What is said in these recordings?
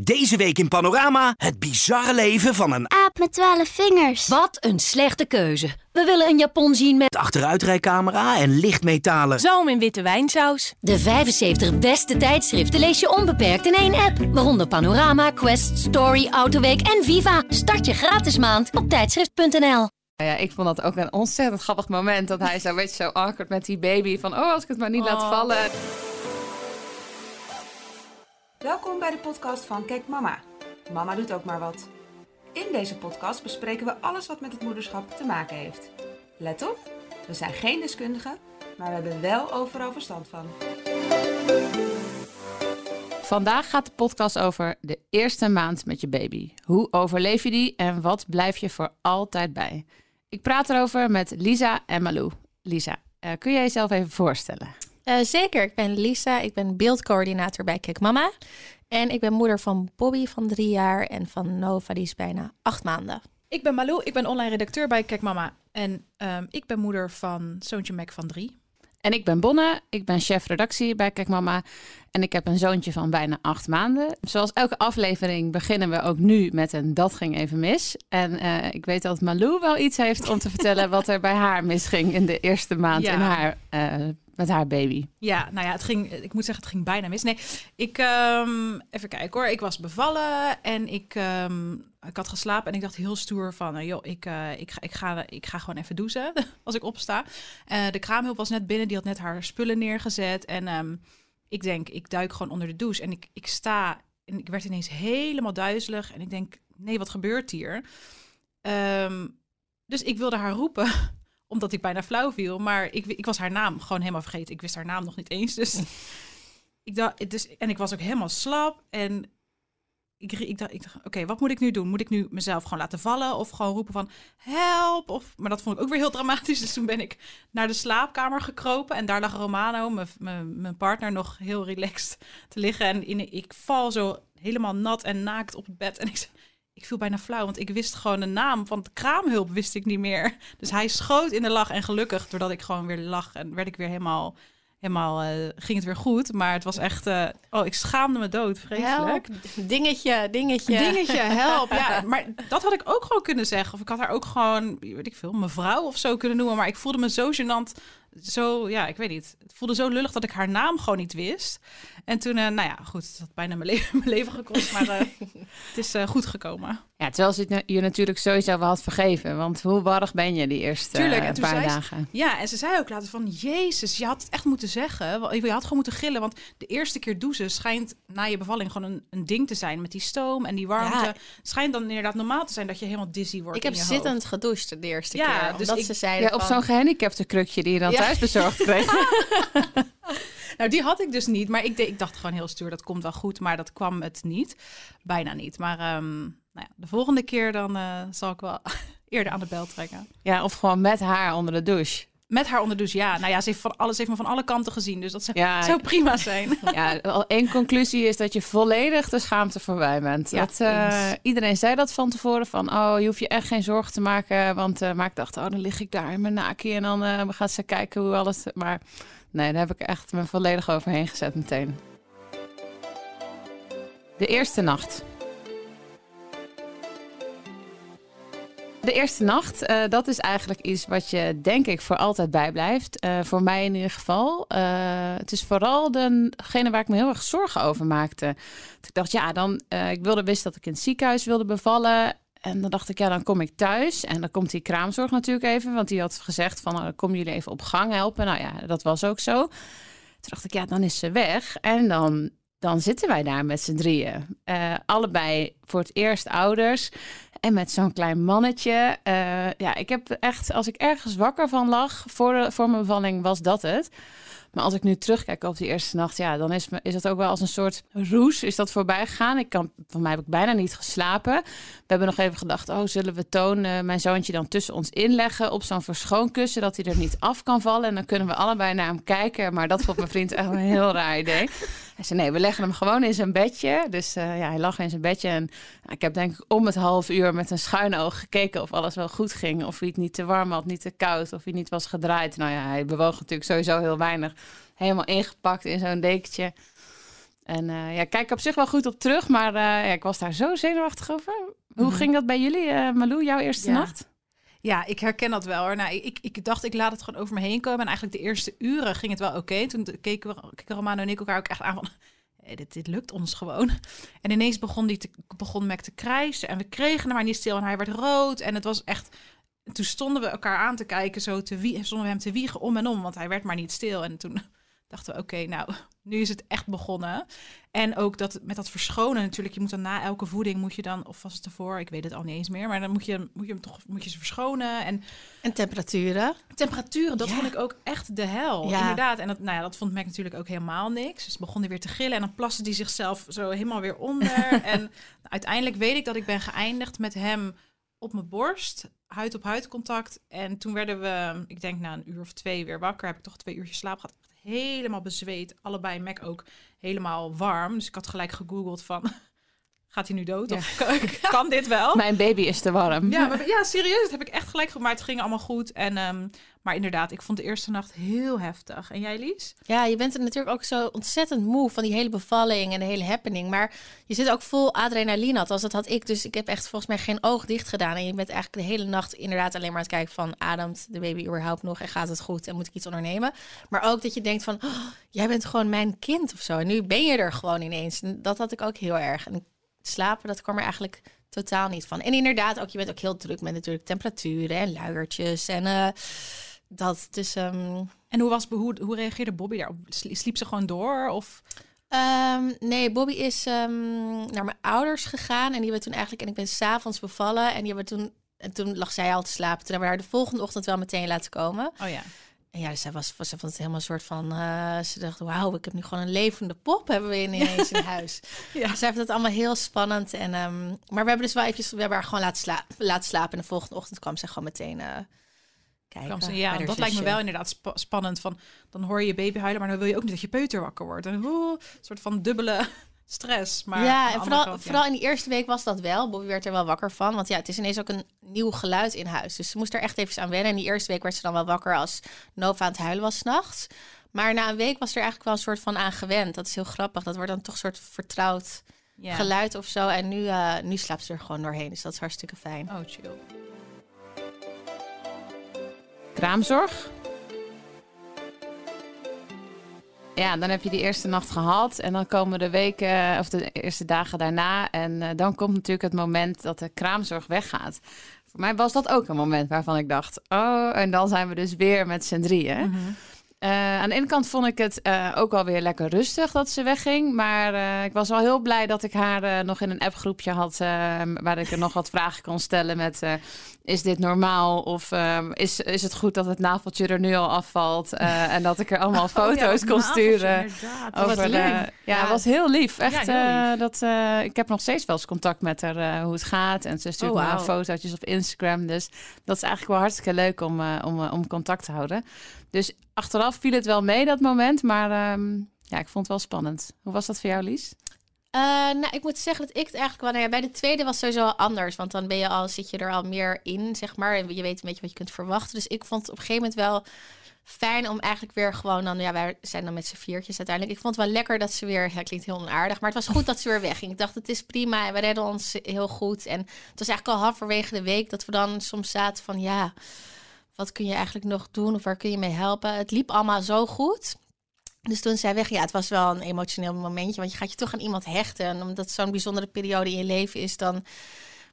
Deze week in Panorama het bizarre leven van een Aap met twaalf vingers. Wat een slechte keuze. We willen een Japon zien met achteruitrijcamera en lichtmetalen. Zalm in witte wijnsaus. de 75 beste tijdschriften lees je onbeperkt in één app. Waaronder Panorama, Quest, Story, Autoweek en Viva. Start je gratis maand op tijdschrift.nl. Ja, ik vond dat ook een ontzettend grappig moment. Dat hij zo, weet je, zo awkward met die baby. Van, oh, als ik het maar niet laat vallen. Welkom bij de podcast van Kijk Mama. Mama doet ook maar wat. In deze podcast bespreken we alles wat met het moederschap te maken heeft. Let op, we zijn geen deskundigen, maar we hebben wel overal verstand van. Vandaag gaat de podcast over de eerste maand met je baby. Hoe overleef je die en wat blijf je voor altijd bij? Ik praat erover met Lisa en Malou. Lisa, eh, kun jij jezelf even voorstellen? Eh, zeker, ik ben Lisa, ik ben beeldcoördinator bij Kijk Mama. En ik ben moeder van Bobby van drie jaar en van Nova, die is bijna acht maanden. Ik ben Malou, ik ben online redacteur bij Kijk Mama. En ehm, ik ben moeder van zoontje Mac van drie. En ik ben Bonne, ik ben chef redactie bij Kijk Mama. En ik heb een zoontje van bijna acht maanden. Zoals elke aflevering beginnen we ook nu met een dat ging even mis. En eh, ik weet dat Malou wel iets heeft om te vertellen wat er bij haar misging in de eerste maand Ja. in haar, eh, met haar baby. Ja, nou ja, het ging, ik moet zeggen, het ging bijna mis. Nee, ik, ehm, even kijken hoor. Ik was bevallen en ik, ehm, ik had geslapen en ik dacht heel stoer van, eh, joh, ik, eh, ik, ga, ik, ga, ik ga gewoon even douchen als ik opsta. Eh, de kraamhulp was net binnen, die had net haar spullen neergezet. En ehm, ik denk, ik duik gewoon onder de douche en ik, ik sta en ik werd ineens helemaal duizelig. En ik denk, nee, wat gebeurt hier? Dus ik wilde haar roepen omdat ik bijna flauw viel. Maar ik, ik was haar naam gewoon helemaal vergeten. Ik wist haar naam nog niet eens. Dus ik dacht, dus, en ik was ook helemaal slap. En ik, ik dacht, ik dacht oké, wat moet ik nu doen? Moet ik nu mezelf gewoon laten vallen? Of gewoon roepen van help? Of, maar dat vond ik ook weer heel dramatisch. Dus toen ben ik naar de slaapkamer gekropen. En daar lag Romano, mijn- partner, nog heel relaxed te liggen. En in, ik val zo helemaal nat en naakt op het bed. En ik, ik viel bijna flauw, want ik wist gewoon de naam van de kraamhulp wist ik niet meer. Dus hij schoot in de lach en gelukkig, doordat ik gewoon weer lag en werd ik weer helemaal, helemaal eh, ging het weer goed. Maar het was echt, eh, oh, ik schaamde me dood, vreselijk. Help, dingetje, dingetje. Dingetje, help. Ja, maar dat had ik ook gewoon kunnen zeggen. Of ik had haar ook gewoon, weet ik veel, mevrouw of zo kunnen noemen. Maar ik voelde me zo gênant. Zo, ja, ik weet niet. Het voelde zo lullig dat ik haar naam gewoon niet wist. En toen, eh, nou ja, goed, het had bijna mijn, le- mijn leven gekost. Maar eh, het is eh, goed gekomen. Ja, terwijl ze het je natuurlijk sowieso wel had vergeven. Want hoe warrig ben je die eerste Tuurlijk, eh, en paar zei ze- dagen? Ja, en ze zei ook later van, jezus, je had het echt moeten zeggen. Je had gewoon moeten gillen, want de eerste keer douchen schijnt na je bevalling gewoon een, een ding te zijn. Met die stoom en die warmte. Ja. Het schijnt dan inderdaad normaal te zijn dat je helemaal dizzy wordt Ik heb zittend hoofd. gedoucht de eerste Ja, keer. dus Omdat ik- ze zeiden Ja, op van- zo'n gehandicapte krukje die je dan Ja. thuis bezorgd kreeg. Nou, die had ik dus niet. Maar ik, de- ik dacht gewoon heel stuur, dat komt wel goed. Maar dat kwam het niet. Bijna niet. Maar ehm, nou ja, de volgende keer dan eh, zal ik wel eerder aan de bel trekken. Ja, of gewoon met haar onder de douche. Met haar onder de douche, ja. Nou ja, ze heeft, van alles, ze heeft me van alle kanten gezien. Dus dat zou, Ja, zou prima zijn. Ja, al één conclusie is dat je volledig de schaamte voorbij bent. Ja, dat, eh, iedereen zei dat van tevoren van, oh, je hoeft je echt geen zorgen te maken. Want eh, maar ik dacht, oh, dan lig ik daar in mijn naakie en dan eh gaat ze kijken hoe alles... Maar nee, daar heb ik echt me volledig overheen gezet meteen. De eerste nacht. De eerste nacht, eh, dat is eigenlijk iets wat je denk ik voor altijd bijblijft. Eh voor mij in ieder geval. Eh, het is vooral degene waar ik me heel erg zorgen over maakte. Dat ik dacht, ja, dan, ik wilde wist dat ik in het ziekenhuis wilde bevallen. En dan dacht ik, ja, dan kom ik thuis. En dan komt die kraamzorg natuurlijk even. Want die had gezegd van, komen jullie even op gang helpen. Nou ja, dat was ook zo. Toen dacht ik, ja, dan is ze weg. En dan, dan zitten wij daar met z'n drieën. Allebei voor het eerst ouders. En met zo'n klein mannetje. Eh, ja, ik heb echt, als ik ergens wakker van lag voor, voor mijn bevalling, was dat het. Maar als ik nu terugkijk op die eerste nacht, ja, dan is, is het ook wel als een soort roes is dat voorbij gegaan. Ik kan, van mij heb ik bijna niet geslapen. We hebben nog even gedacht, oh, zullen we Toon, eh, mijn zoontje, dan tussen ons inleggen op zo'n verschoonkussen, dat hij er niet af kan vallen. En dan kunnen we allebei naar hem kijken. Maar dat vond mijn vriend echt een heel raar idee. Hij zei, nee, we leggen hem gewoon in zijn bedje. Dus eh, ja, hij lag in zijn bedje. En ja, ik heb denk ik om het half uur met een schuin oog gekeken of alles wel goed ging. Of hij het niet te warm had, niet te koud, of hij niet was gedraaid. Nou ja, hij bewoog natuurlijk sowieso heel weinig. Helemaal ingepakt in zo'n dekentje. En eh, ja, kijk op zich wel goed op terug, maar eh, ja, ik was daar zo zenuwachtig over. Hoe Mhm. ging dat bij jullie, eh Malou, jouw eerste Ja. nacht? Ja, ik herken dat wel hoor. Nou, ik, ik dacht, ik laat het gewoon over me heen komen. En eigenlijk de eerste uren ging het wel oké. Toen keken, we, keken Romano en ik elkaar ook echt aan van... Hey, dit, dit lukt ons gewoon. En ineens begon, die te, begon Mac te krijsen. En we kregen hem maar niet stil. En hij werd rood. En het was echt... Toen stonden we elkaar aan te kijken. Zo te wie, stonden we hem te wiegen om en om. Want hij werd maar niet stil. En toen dachten we, oké, nou, nu is het echt begonnen. En ook dat met dat verschonen natuurlijk. Je moet dan na elke voeding moet je dan, of was het ervoor? Ik weet het al niet eens meer. Maar dan moet je, moet je hem toch moet je ze verschonen. En En temperaturen. temperaturen, dat Ja. vond ik ook echt de hel. Ja. Inderdaad. En dat, nou ja, dat vond Mac natuurlijk ook helemaal niks. Dus begon hij weer te gillen en dan plaste hij zichzelf zo helemaal weer onder. en uiteindelijk weet ik dat ik ben geëindigd met hem op mijn borst, huid op huid contact. En toen werden we, ik denk na een uur of twee weer wakker. Heb ik toch twee uurtjes slaap gehad. Helemaal bezweet. Allebei Mac ook helemaal warm. Dus ik had gelijk gegoogeld van, gaat hij nu dood? Ja. Of kan, kan dit wel? Mijn baby is te warm. Ja, maar, ja, serieus. Dat heb ik echt gelijk gemaakt. Het ging allemaal goed. En, ehm, maar inderdaad, ik vond de eerste nacht heel heftig. En jij, Lies? Ja, je bent er natuurlijk ook zo ontzettend moe van die hele bevalling en de hele happening. Maar je zit ook vol adrenaline, althans dat had ik. Dus ik heb echt volgens mij geen oog dicht gedaan. En je bent eigenlijk de hele nacht inderdaad alleen maar aan het kijken van... ademt de baby überhaupt nog en gaat het goed en moet ik iets ondernemen? Maar ook dat je denkt van, oh, jij bent gewoon mijn kind of zo. En nu ben je er gewoon ineens. En dat had ik ook heel erg. En slapen, dat kwam er eigenlijk totaal niet van. En inderdaad, ook je bent ook heel druk met natuurlijk temperaturen en luiertjes en... eh, dat, dus ehm, En hoe, was, hoe, hoe reageerde Bobby daarop? Sli- Sliep ze gewoon door? Of... Ehm, nee, Bobby is ehm, naar mijn ouders gegaan. En die hebben toen eigenlijk... En ik ben s'avonds bevallen. En die hebben toen... En toen lag zij al te slapen. Toen hebben we haar de volgende ochtend wel meteen laten komen. Oh ja. En ja, zij was, was, ze vond het helemaal een soort van... eh, ze dacht, wauw, ik heb nu gewoon een levende pop hebben we ineens in huis. Ja. Zij vindt het allemaal heel spannend. En, ehm, maar we hebben dus wel eventjes... We hebben haar gewoon laten, sla laten slapen. En de volgende ochtend kwam ze gewoon meteen... eh kijken. Ze- ja, dat lijkt me wel inderdaad spa- spannend. Van, dan hoor je je baby huilen, maar dan wil je ook niet dat je peuter wakker wordt. En een soort van dubbele stress. Maar ja, en vooral, kant, ja. vooral in die eerste week was dat wel. Bobby werd er wel wakker van. Want ja, het is ineens ook een nieuw geluid in huis. Dus ze moest er echt even aan wennen. En die eerste week werd ze dan wel wakker als Nova aan het huilen was s'nachts. Maar na een week was er eigenlijk wel een soort van aan gewend. Dat is heel grappig. Dat wordt dan toch een soort vertrouwd Ja. geluid of zo. En nu, eh, nu slaapt ze er gewoon doorheen. Dus dat is hartstikke fijn. Oh, chill. Kraamzorg. Ja, dan heb je die eerste nacht gehad. En dan komen de weken of de eerste dagen daarna. En eh, dan komt natuurlijk het moment dat de kraamzorg weggaat. Voor mij was dat ook een moment waarvan ik dacht: oh, en dan zijn we dus weer met z'n drieën. Mhm. Eh, aan de ene kant vond ik het eh, ook wel weer lekker rustig dat ze wegging. Maar eh, ik was wel heel blij dat ik haar nog in een appgroepje had. eh, waar ik er nog wat vragen kon stellen met... is dit normaal? Of ehm, is, is het goed dat het naveltje er nu al afvalt? En dat ik er allemaal Oh foto's kon sturen. inderdaad. Over wat ja, Ja. was heel lief. Echt, Ja, heel eh, dat, ik heb nog steeds wel eens contact met haar hoe het gaat. En ze stuurt Oh, me dan fotootjes op Instagram. Dus dat is eigenlijk wel hartstikke leuk om, om, om contact te houden. Dus achteraf viel het wel mee dat moment. Maar ehm, ja, ik vond het wel spannend. Hoe was dat voor jou, Lies? Eh, nou, ik moet zeggen dat ik het eigenlijk wel... Nou bij de tweede was het sowieso anders. Want dan ben je al, zit je er al meer in, zeg maar. En je weet een beetje wat je kunt verwachten. Dus ik vond het op een gegeven moment wel fijn om eigenlijk weer gewoon dan... Ja, wij zijn dan met z'n viertjes uiteindelijk. Ik vond het wel lekker dat ze weer... Ja, klinkt heel onaardig. Maar het was goed dat ze weer wegging. Ik dacht, het is prima en we redden ons heel goed. En het was eigenlijk al halverwege de week dat we dan soms zaten van... Ja, wat kun je eigenlijk nog doen? Of waar kun je mee helpen? Het liep allemaal zo goed... Dus toen zij weg, ja, het was wel een emotioneel momentje. Want je gaat je toch aan iemand hechten. En omdat het zo'n bijzondere periode in je leven is, dan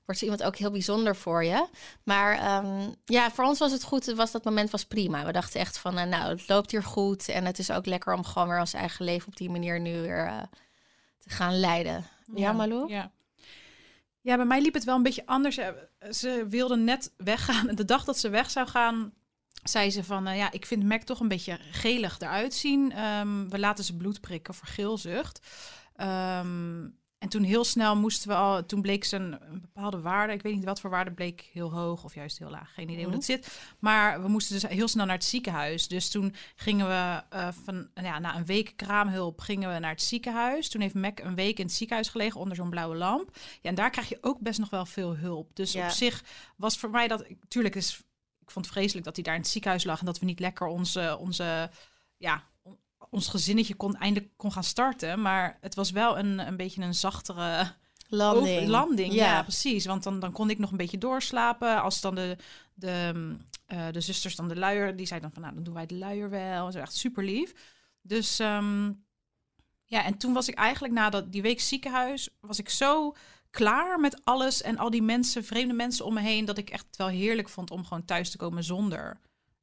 wordt zo iemand ook heel bijzonder voor je. Maar ehm, ja, voor ons was het goed. Was, dat moment was prima. We dachten echt van, eh, nou, het loopt hier goed. En het is ook lekker om gewoon weer ons eigen leven op die manier nu weer eh, te gaan leiden. Ja, Malou? Ja. Ja, bij mij liep het wel een beetje anders. Eh, Ze wilde net weggaan. De dag dat ze weg zou gaan, zei ze van... eh, ja, ik vind Mac toch een beetje gelig eruit zien. Ehm, we laten ze bloed prikken voor geelzucht. En toen heel snel moesten we al... Toen bleek ze een, een bepaalde waarde. Ik weet niet wat voor waarde bleek heel hoog of juist heel laag. Geen idee hoe Mhm. dat zit. Maar we moesten dus heel snel naar het ziekenhuis. Dus toen gingen we eh, van... Ja, na een week kraamhulp gingen we naar het ziekenhuis. Toen heeft Mac een week in het ziekenhuis gelegen onder zo'n blauwe lamp. Ja, en daar krijg je ook best nog wel veel hulp. Dus Ja. op zich was voor mij dat... Tuurlijk is... Ik vond het vreselijk dat hij daar in het ziekenhuis lag... en dat we niet lekker onze... onze ja, ons gezinnetje kon eindelijk kon gaan starten. Maar het was wel een, een beetje een zachtere Landing. over- landing. Ja. Ja. precies. Want dan, dan kon ik nog een beetje doorslapen. Als dan de, de, mm, eh, de zusters dan de luier, die zeiden dan van, nou, dan doen wij de luier wel. Zo echt super lief. Dus ehm, ja, en toen was ik eigenlijk na dat, die week ziekenhuis, was ik zo klaar met alles en al die mensen, vreemde mensen om me heen, dat ik echt wel heerlijk vond om gewoon thuis te komen zonder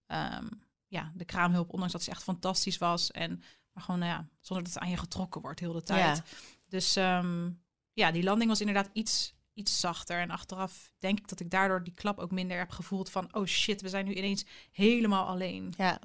ehm, ja, de kraamhulp, ondanks dat ze echt fantastisch was. En maar gewoon, nou ja, zonder dat het aan je getrokken wordt heel de tijd. Ja. Dus ehm, ja, die landing was inderdaad iets, iets zachter. En achteraf denk ik dat ik daardoor die klap ook minder heb gevoeld van... oh shit, we zijn nu ineens helemaal alleen. Ja.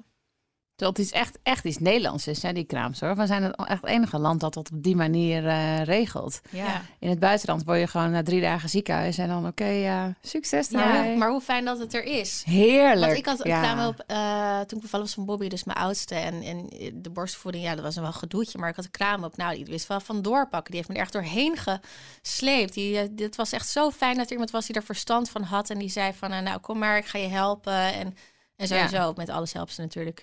Terwijl het is echt, echt iets Nederlands is, hè, die kraamzorg. We zijn het echt het enige land dat dat op die manier eh, regelt. Ja. In het buitenland word je gewoon na drie dagen ziekenhuis en dan oké, ja, succes Ja, daarbij. maar hoe fijn dat het er is. Heerlijk. Want ik had een ja. kraamhulp eh, toen ik bevallen was van Bobby, dus mijn oudste. En, en de borstvoeding, ja, dat was een wel gedoetje. Maar ik had een kraamhulp, nou, die wist wel van doorpakken. Die heeft me er echt doorheen gesleept. Die, eh, dit was echt zo fijn dat er iemand was die er verstand van had. En die zei van, eh, nou, kom maar, ik ga je helpen. En, en sowieso, met alles helpen ze natuurlijk.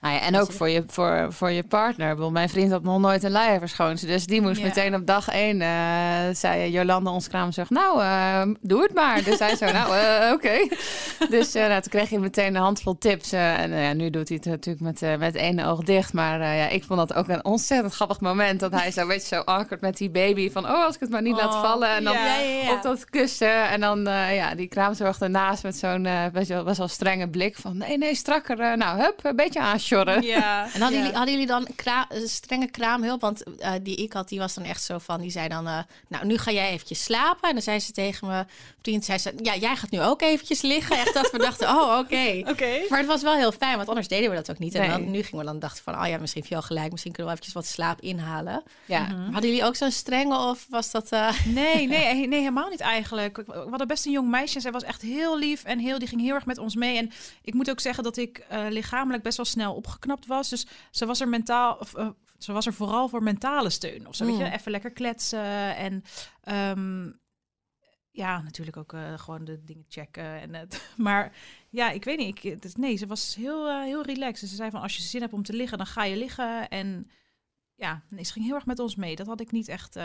Nou ja, en ook voor je, voor, voor je partner. Bedoel, Mijn vriend had nog nooit een luier verschoond. Dus die moest Ja. meteen op dag één, eh, zei Jolanda, ons kraamzorg, nou, eh, doe het maar. Dus hij zo, nou, eh, oké. Dus nou, toen kreeg je meteen een handvol tips. en ja, nu doet hij het natuurlijk met, met één oog dicht. Maar ja, ik vond dat ook een ontzettend grappig moment. Dat hij zo, weet je, zo awkward met die baby. Van, oh, als ik het maar niet laat Oh, vallen. En dan op dat kussen. En dan ja, die kraamzorg ernaast met zo'n best, wel, best wel strenge blik. Van, nee, nee, strakker. eh, nou, hup, een beetje aansjorren. Ja. En hadden, Ja. jullie, hadden jullie dan kra- eh, strenge kraamhulp? Want eh, die ik had, die was dan echt zo van... Die zei dan, eh, nou, nu ga jij eventjes slapen. En dan zei ze tegen mijn vriend... Zei ze, ja, jij gaat nu ook eventjes liggen. Echt dat we dachten, oh, oké. Oké. Maar het was wel heel fijn, want anders deden we dat ook niet. En Nee. dan, nu gingen we dan dachten van, oh ja, misschien heb je al gelijk. Misschien kunnen we eventjes wat slaap inhalen. Ja. Hadden jullie ook zo'n strenge of was dat... eh, Nee, nee, nee, helemaal niet eigenlijk. We hadden best een jong meisje en zij was echt heel lief en heel, die ging heel erg met ons mee. En ik moet ook zeggen dat ik eh, lichamelijk best wel snel opgeknapt was. Dus ze was er mentaal, of, eh, ze was er vooral voor mentale steun. Of zo, weet je, Mm. even lekker kletsen en ehm, ja, natuurlijk ook eh, gewoon de dingen checken. En het, maar ja, ik weet niet. Ik, het- nee, ze was heel, heel relaxed. Ze zei van als je zin hebt om te liggen, dan ga je liggen. En ja, nee, ze ging heel erg met ons mee. Dat had ik niet echt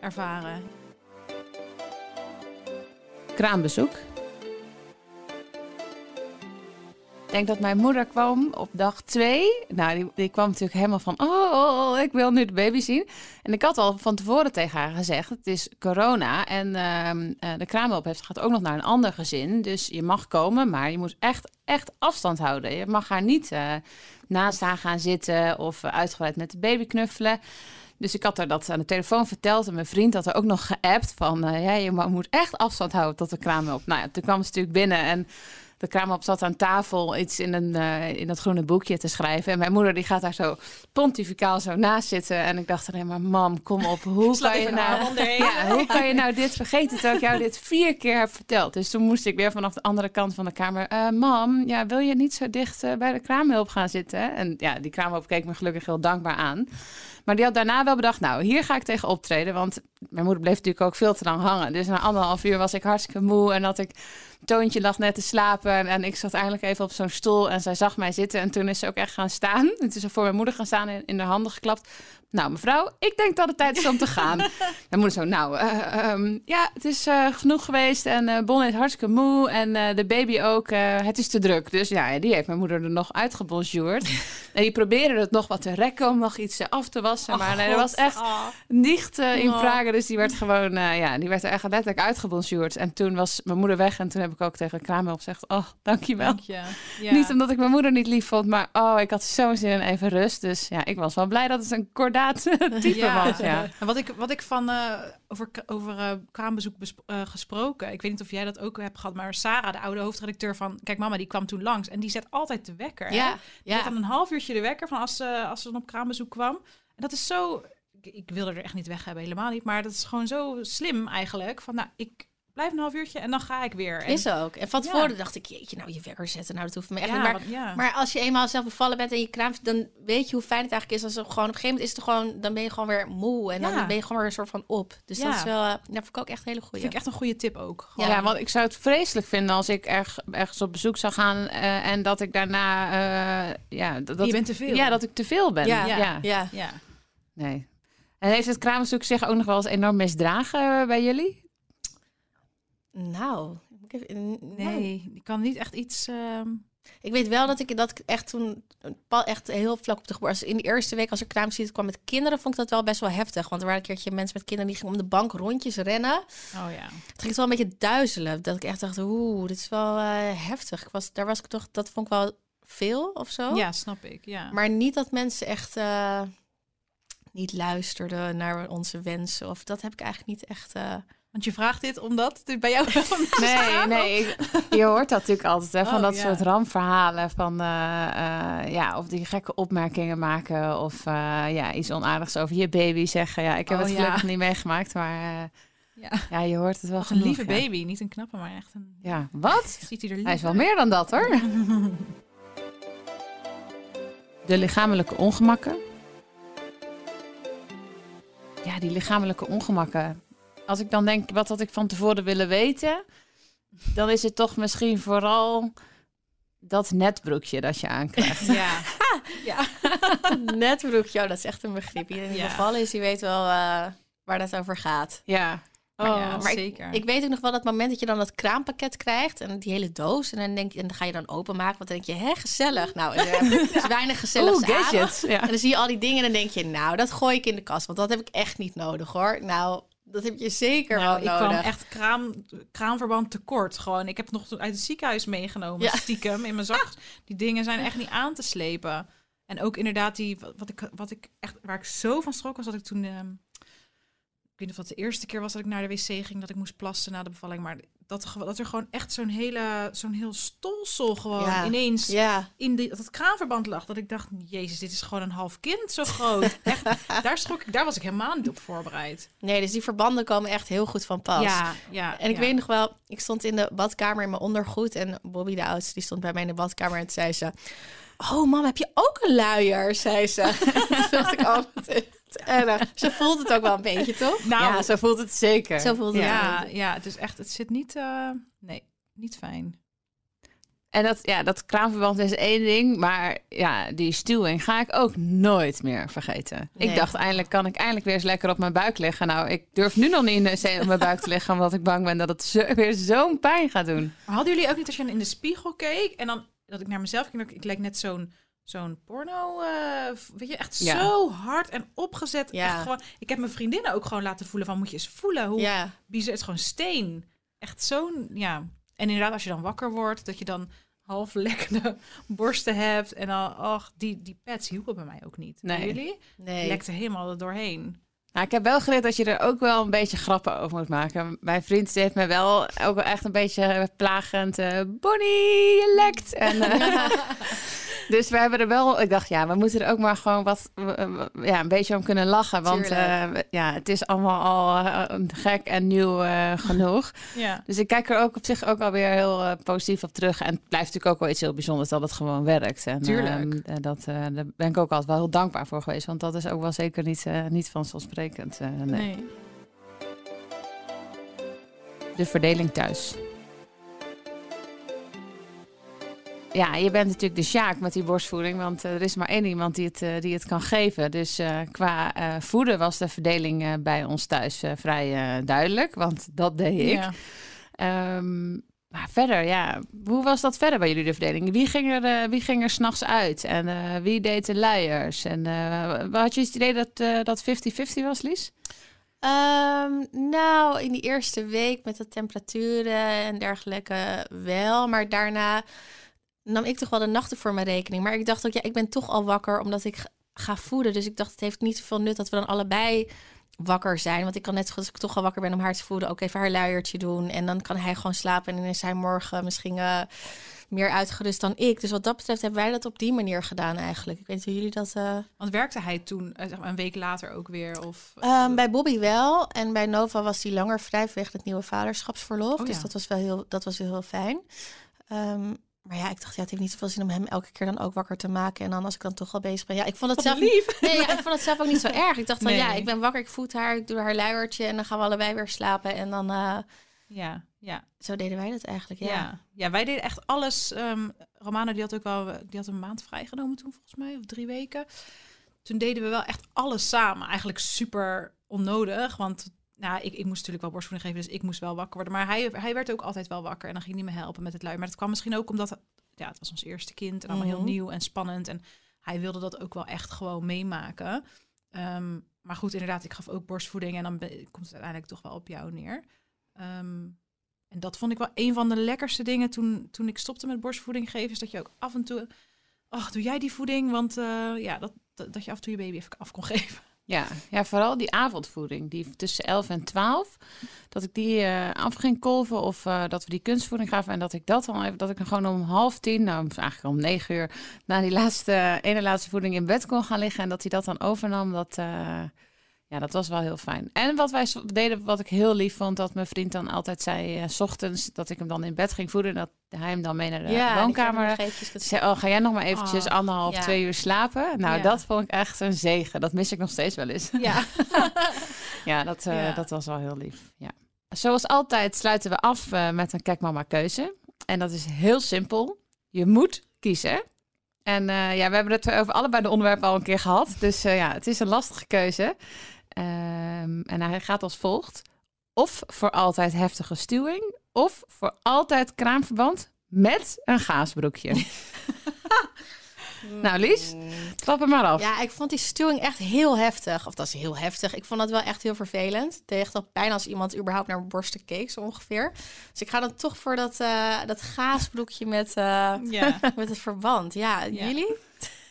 ervaren. kraambezoek. Ik denk dat mijn moeder kwam op dag twee. Nou, die, kwam natuurlijk helemaal van... Oh, oh, oh, ik wil nu de baby zien. En ik had al van tevoren tegen haar gezegd... het is corona en ehm, eh, de kraamhulp heeft, gaat ook nog naar een ander gezin. Dus je mag komen, maar je moet echt, echt afstand houden. Je mag haar niet eh, naast haar gaan zitten... of eh, uitgebreid met de baby knuffelen. Dus ik had haar dat aan de telefoon verteld. En mijn vriend had er ook nog geappt van... eh, ja, je moet echt afstand houden tot de kraamhulp. Nou ja, toen kwam ze natuurlijk binnen en... De kraamhulp zat aan tafel iets in, een, eh, in dat groene boekje te schrijven. En mijn moeder die gaat daar zo pontificaal zo naast zitten. En ik dacht alleen maar, mam, kom op. Hoe kan, je nou, ja, hoe kan je nou dit vergeten terwijl ik jou dit vier keer heb verteld? Dus toen moest ik weer vanaf de andere kant van de kamer. eh, mam, ja, wil je niet zo dicht eh, bij de kraamhulp gaan zitten? En ja, die kraamhulp keek me gelukkig heel dankbaar aan. Maar die had daarna wel bedacht, nou, hier ga ik tegen optreden. Want mijn moeder bleef natuurlijk ook veel te lang hangen. Dus na anderhalf uur was ik hartstikke moe en had ik... Toontje lag net te slapen en, ik zat eindelijk even op zo'n stoel en zij zag mij zitten. En toen is ze ook echt gaan staan. Toen is voor mijn moeder gaan staan en in haar handen geklapt. Nou, mevrouw, ik denk dat het tijd is om te gaan. Mijn moeder zo, nou, eh, ehm, ja, het is eh, genoeg geweest. En eh Bon is hartstikke moe en eh, de baby ook. eh, het is te druk. Dus ja, die heeft mijn moeder er nog uitgebonjourd. en die probeerde het nog wat te rekken om nog iets eh, af te wassen. maar nee, er was echt Ah. nicht eh, in Oh. Praga. Dus die werd gewoon, eh, ja, die werd er echt letterlijk uitgebonjourd. En toen was mijn moeder weg. En toen heb ik ook tegen kraamhulp gezegd, oh, dankjewel. Dank je. Ja. Niet omdat ik mijn moeder niet lief vond, maar oh, ik had zo'n zin in even rust. Dus ja, ik was wel blij dat het een kordaat type was. Ja. En wat ik, wat ik van eh, over, over eh, kraambezoek besp- eh, gesproken, ik weet niet of jij dat ook hebt gehad, maar Sarah, de oude hoofdredacteur van Kijk Mama, die kwam toen langs en die zet altijd de wekker. hè? ja, Die ja. dan een half uurtje de wekker van als ze, als ze dan op kraambezoek kwam. En dat is zo, ik, ik wilde er echt niet weg hebben, helemaal niet, maar dat is gewoon zo slim eigenlijk. Van nou, ik blijf een half uurtje en dan ga ik weer. En, Is ook. En van Ja. tevoren dacht ik, jeetje, nou je wekker zetten, nou dat hoeft me echt ja, niet. Maar, want- ja. maar als je eenmaal zelf bevallen bent en je kraamt, dan weet je hoe fijn het eigenlijk is. Als er gewoon op een gegeven moment is het gewoon, dan ben je gewoon weer moe en Ja. dan ben je gewoon weer een soort van op. Dus Ja. dat is wel, eh, dat vind ik ook echt een hele Dat goeie. vind ik echt een goede tip ook. Ja. Want ik zou het vreselijk vinden als ik erg, ergens op bezoek zou gaan eh, en dat ik daarna, eh, ja, dat, dat je ik- bent te veel. ja, dat ik te veel ben. Ja. ja. Ja. Ja. Nee. En heeft het kraambezoek zich ook nog wel eens enorm misdragen bij jullie? Nou, ik heb- nou, Nee, ik kan niet echt iets... ehm, Ik weet wel dat ik dat ik echt toen pa- echt heel vlak op de geboorte. In de eerste week als er kraamvisite kwam met kinderen, vond ik dat wel best wel heftig. Want er waren een keertje mensen met kinderen die gingen om de bank rondjes rennen. Oh ja. Het ging wel een beetje duizelen. Dat ik echt dacht, oeh, dit is wel eh, heftig. Ik was, daar was ik toch, dat vond ik wel veel of zo. Ja, snap ik. Ja. Maar niet dat mensen echt eh, niet luisterden naar onze wensen. Of dat heb ik eigenlijk niet echt. Want je vraagt dit omdat het bij jou... Nee, nee. ik- je hoort dat natuurlijk altijd, hè, van Oh, dat ja. soort rampverhalen. Van, eh, eh, ja, of die gekke opmerkingen maken. Of eh, ja, iets onaardigs over je baby zeggen. Ja, ik heb Oh, het ja. gelukkig niet meegemaakt, maar Ja. ja, je hoort het wel Wat een genoeg, lieve ja. baby. Niet een knappe, maar echt een... Ja, wat? Ziet hij er Hij is wel meer dan dat, hoor. De lichamelijke ongemakken. Ja, die lichamelijke ongemakken. Als ik dan denk, wat had ik van tevoren willen weten? Dan is het toch misschien vooral dat netbroekje dat je aankrijgt. Ja. ja. Netbroekje, oh, dat is echt een begrip. Iedereen die Ja. bevallen is, die weet wel eh, waar dat over gaat. Ja. Oh, ja, maar zeker. Ik weet ook nog wel dat moment dat je dan dat kraampakket krijgt en die hele doos. En dan, denk je, en dan ga je dan openmaken. Want dan denk je, hè, gezellig. Nou, er is weinig gezellig Oeh, gadgets. Ja. En dan zie je al die dingen en dan denk je, nou, dat gooi ik in de kast. Want dat heb ik echt niet nodig hoor. Nou, dat heb je zeker Nou, ik wel kwam nodig. echt kraam, kraamverband tekort. Gewoon, ik heb het nog uit het ziekenhuis meegenomen, Ja. stiekem in mijn zak. Die dingen zijn echt niet aan te slepen. En ook inderdaad die, wat- wat ik, wat ik echt, waar ik zo van schrok was dat ik toen, ehm, ik weet niet of dat de eerste keer was dat ik naar de wc ging, dat ik moest plassen na de bevalling, maar dat, dat er gewoon echt zo'n hele, zo'n heel stolsel gewoon Ja. ineens Ja, in die, dat kraanverband lag. Dat ik dacht, jezus, dit is gewoon een half kind zo groot. Echt, daar schrok ik, daar was ik helemaal niet op voorbereid. nee, dus die verbanden komen echt heel goed van pas. Ja, ja. En ik ja. weet nog wel, ik stond in de badkamer in mijn ondergoed. En Bobby, de oudste, die stond bij mij in de badkamer. En toen zei ze... Oh, mam, heb je ook een luier? zei ze. toen dacht ik, oh, erg. Ze voelt het ook wel een beetje, toch? Nou, ja, zo voelt het zeker. Zo voelt het Ja, ook. ja, het is echt, het zit niet, eh, nee, niet fijn. En dat, ja, dat kraamverband is één ding, maar ja, die stuwing ga ik ook nooit meer vergeten. Nee. Ik dacht, eindelijk kan ik eindelijk weer eens lekker op mijn buik liggen. Nou, ik durf nu nog niet in de zee op mijn buik te liggen, omdat ik bang ben dat het zo, weer zo'n pijn gaat doen. Maar hadden jullie ook niet als je in de spiegel keek en dan dat ik naar mezelf keek, dat ik, ik leek net zo'n zo'n porno, eh, weet je, echt Ja. zo hard en opgezet. Ja. Echt gewoon, ik heb mijn vriendinnen ook gewoon laten voelen van, moet je eens voelen hoe Ja, bizar, het is gewoon steen. Echt zo'n, ja. En inderdaad, als je dan wakker wordt, dat je dan half lekkende borsten hebt en dan, ach, die, die pads hielpen bij mij ook niet. Bij Nee. jullie? nee. Lekte helemaal er doorheen. Nou, ik heb wel geleerd dat je er ook wel een beetje grappen over moet maken. Mijn vriend heeft me wel ook echt een beetje plagend... eh Bonnie, je lekt! En, eh, dus we hebben er wel... Ik dacht, ja, we moeten er ook maar gewoon wat... ja, een beetje om kunnen lachen. Want eh, ja, het is allemaal al eh, gek en nieuw eh, genoeg. Ja. Dus ik kijk er ook op zich ook alweer heel positief op terug. En het blijft natuurlijk ook wel iets heel bijzonders dat het gewoon werkt. En, Tuurlijk. ehm, eh, dat, daar ben ik ook altijd wel heel dankbaar voor geweest. Want dat is ook wel zeker niet, niet vanzelfsprekend. nee. Nee. De verdeling thuis. Ja, je bent natuurlijk de Sjaak met die borstvoeding. Want eh, er is maar één iemand die het, eh, die het kan geven. Dus eh, qua voeden was de verdeling bij ons thuis vrij duidelijk. Want dat deed ik. Ja. Ehm, maar verder, ja, hoe was dat verder bij jullie de verdeling? Wie ging er, wie ging er s'nachts uit? En wie deed de luiers? En had je het idee dat dat 50-50 was, Lies? Ehm, nou, in die eerste week met de temperaturen en dergelijke wel. Maar daarna nam ik toch wel de nachten voor mijn rekening. Maar ik dacht ook, ja, ik ben toch al wakker omdat ik ga- voeden. Dus ik dacht, het heeft niet zoveel nut dat we dan allebei wakker zijn. Want ik kan net zo goed, als ik toch al wakker ben om haar te voeden, ook even haar luiertje doen. En dan kan hij gewoon slapen. En dan is hij morgen misschien eh, meer uitgerust dan ik. Dus wat dat betreft hebben wij dat op die manier gedaan eigenlijk. Ik weet niet hoe jullie dat... eh, Want werkte hij toen eh, zeg maar een week later ook weer? Of, Ehm, bij Bobby wel. En bij Nova was hij langer vrij vanwege het nieuwe vaderschapsverlof. Oh, dus dat was wel heel, dat was wel heel fijn. Ehm, maar ja, ik dacht, ja, het heeft niet zoveel zin om hem elke keer dan ook wakker te maken. En dan als ik dan toch al bezig ben. Ja, ik vond het zelf lief. Nee, ja, ik vond het zelf ook niet zo erg. Ik dacht dan, ja, ik ben wakker, ik voed haar, ik doe haar luiertje en dan gaan we allebei weer slapen. En dan, eh, Ja, ja, zo deden wij dat eigenlijk, ja. ja. ja. wij deden echt alles. ehm Romano die had ook wel, die had een maand vrijgenomen toen volgens mij, of drie weken. Toen deden we wel echt alles samen. Eigenlijk super onnodig, want nou, ik, ik moest natuurlijk wel borstvoeding geven, dus ik moest wel wakker worden. Maar hij, hij werd ook altijd wel wakker en dan ging hij me helpen met het luien. Maar dat kwam misschien ook omdat ja, het was ons eerste kind en allemaal Mhm. heel nieuw en spannend. En hij wilde dat ook wel echt gewoon meemaken. Ehm, maar goed, inderdaad, ik gaf ook borstvoeding en dan komt het uiteindelijk toch wel op jou neer. Ehm, en dat vond ik wel een van de lekkerste dingen toen, toen ik stopte met borstvoeding geven. Is dat je ook af en toe... Ach, doe jij die voeding? Want eh, ja, dat, dat, dat je af en toe je baby even af kon geven. Ja, ja, vooral die avondvoeding, die tussen 11 en 12. Dat ik die eh, af ging kolven of eh, dat we die kunstvoeding gaven. En dat ik dat dan even, dat ik gewoon om half tien, nou eigenlijk om negen uur, na die laatste, ene laatste voeding in bed kon gaan liggen. En dat hij dat dan overnam, dat, eh, ja, dat was wel heel fijn. En wat wij deden, wat ik heel lief vond, dat mijn vriend dan altijd zei, eh, s ochtends, dat ik hem dan in bed ging voeden. Dat hij hem dan mee naar de ja woonkamer zei, oh, ga jij nog maar eventjes Oh, anderhalf, ja. twee uur slapen? Nou, Ja. dat vond ik echt een zegen. Dat mis ik nog steeds wel eens. Ja. Ja, dat, eh, dat was wel heel lief. Ja. Zoals altijd sluiten we af eh, met een Kijk Mama keuze. En dat is heel simpel. Je moet kiezen. En ja, we hebben het over allebei de onderwerpen al een keer gehad. Dus ja, het is een lastige keuze. Ehm, en hij gaat als volgt. Of voor altijd heftige stuwing. Of voor altijd kraamverband met een gaasbroekje. nou Lies, klap hem maar af. Ja, ik vond die stuwing echt heel heftig. Of dat is heel heftig. Ik vond het wel echt heel vervelend. Het deed echt al pijn als iemand überhaupt naar mijn borsten keek, zo ongeveer. Dus ik ga dan toch voor dat, eh, dat gaasbroekje met, eh, Ja. met het verband. Ja, Ja. jullie?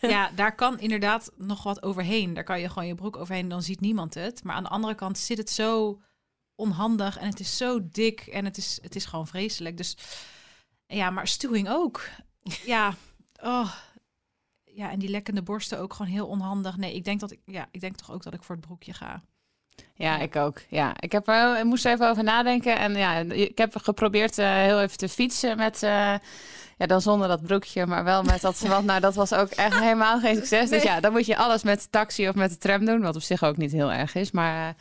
ja, daar kan inderdaad nog wat overheen. Daar kan je gewoon je broek overheen, dan ziet niemand het. Maar aan de andere kant zit het zo onhandig en het is zo dik en het is, het is gewoon vreselijk. Dus ja, maar stuwing ook. Ja, oh. ja, en die lekkende borsten ook gewoon heel onhandig. Nee, ik denk dat ik, ja, ik denk toch ook dat ik voor het broekje ga. Ja, ik ook. Ja, ik, heb, er- ik moest er even over nadenken. En ja, ik heb geprobeerd eh, heel even te fietsen met... eh, ja, dan zonder dat broekje, maar wel met dat verband. Nou, dat was ook echt helemaal geen succes. Dus ja, dan moet je alles met de taxi of met de tram doen. Wat op zich ook niet heel erg is. Maar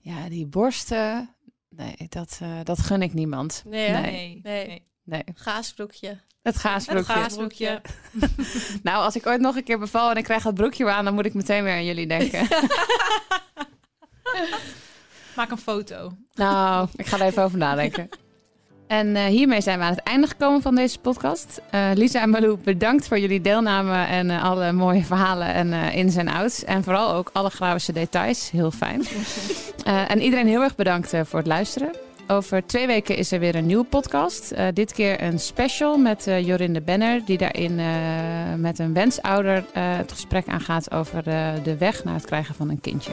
ja, die borsten... Nee, dat, eh, dat gun ik niemand. Nee, hè? Nee. Nee. Nee, Gaasbroekje. het gaasbroekje. Het gaasbroekje. Nou, als ik ooit nog een keer beval en ik krijg dat broekje aan... dan moet ik meteen weer aan jullie denken. Maak een foto. Nou, ik ga er even over nadenken. En eh, hiermee zijn we aan het einde gekomen van deze podcast. Eh, Lisa en Malou, bedankt voor jullie deelname en eh, alle mooie verhalen en ins en outs. En vooral ook alle grafische details. Heel fijn. En iedereen heel erg bedankt voor het luisteren. Over twee weken is er weer een nieuwe podcast. Dit keer een special met Jorinde Benner, die daarin met een wensouder het gesprek aangaat over de weg naar het krijgen van een kindje.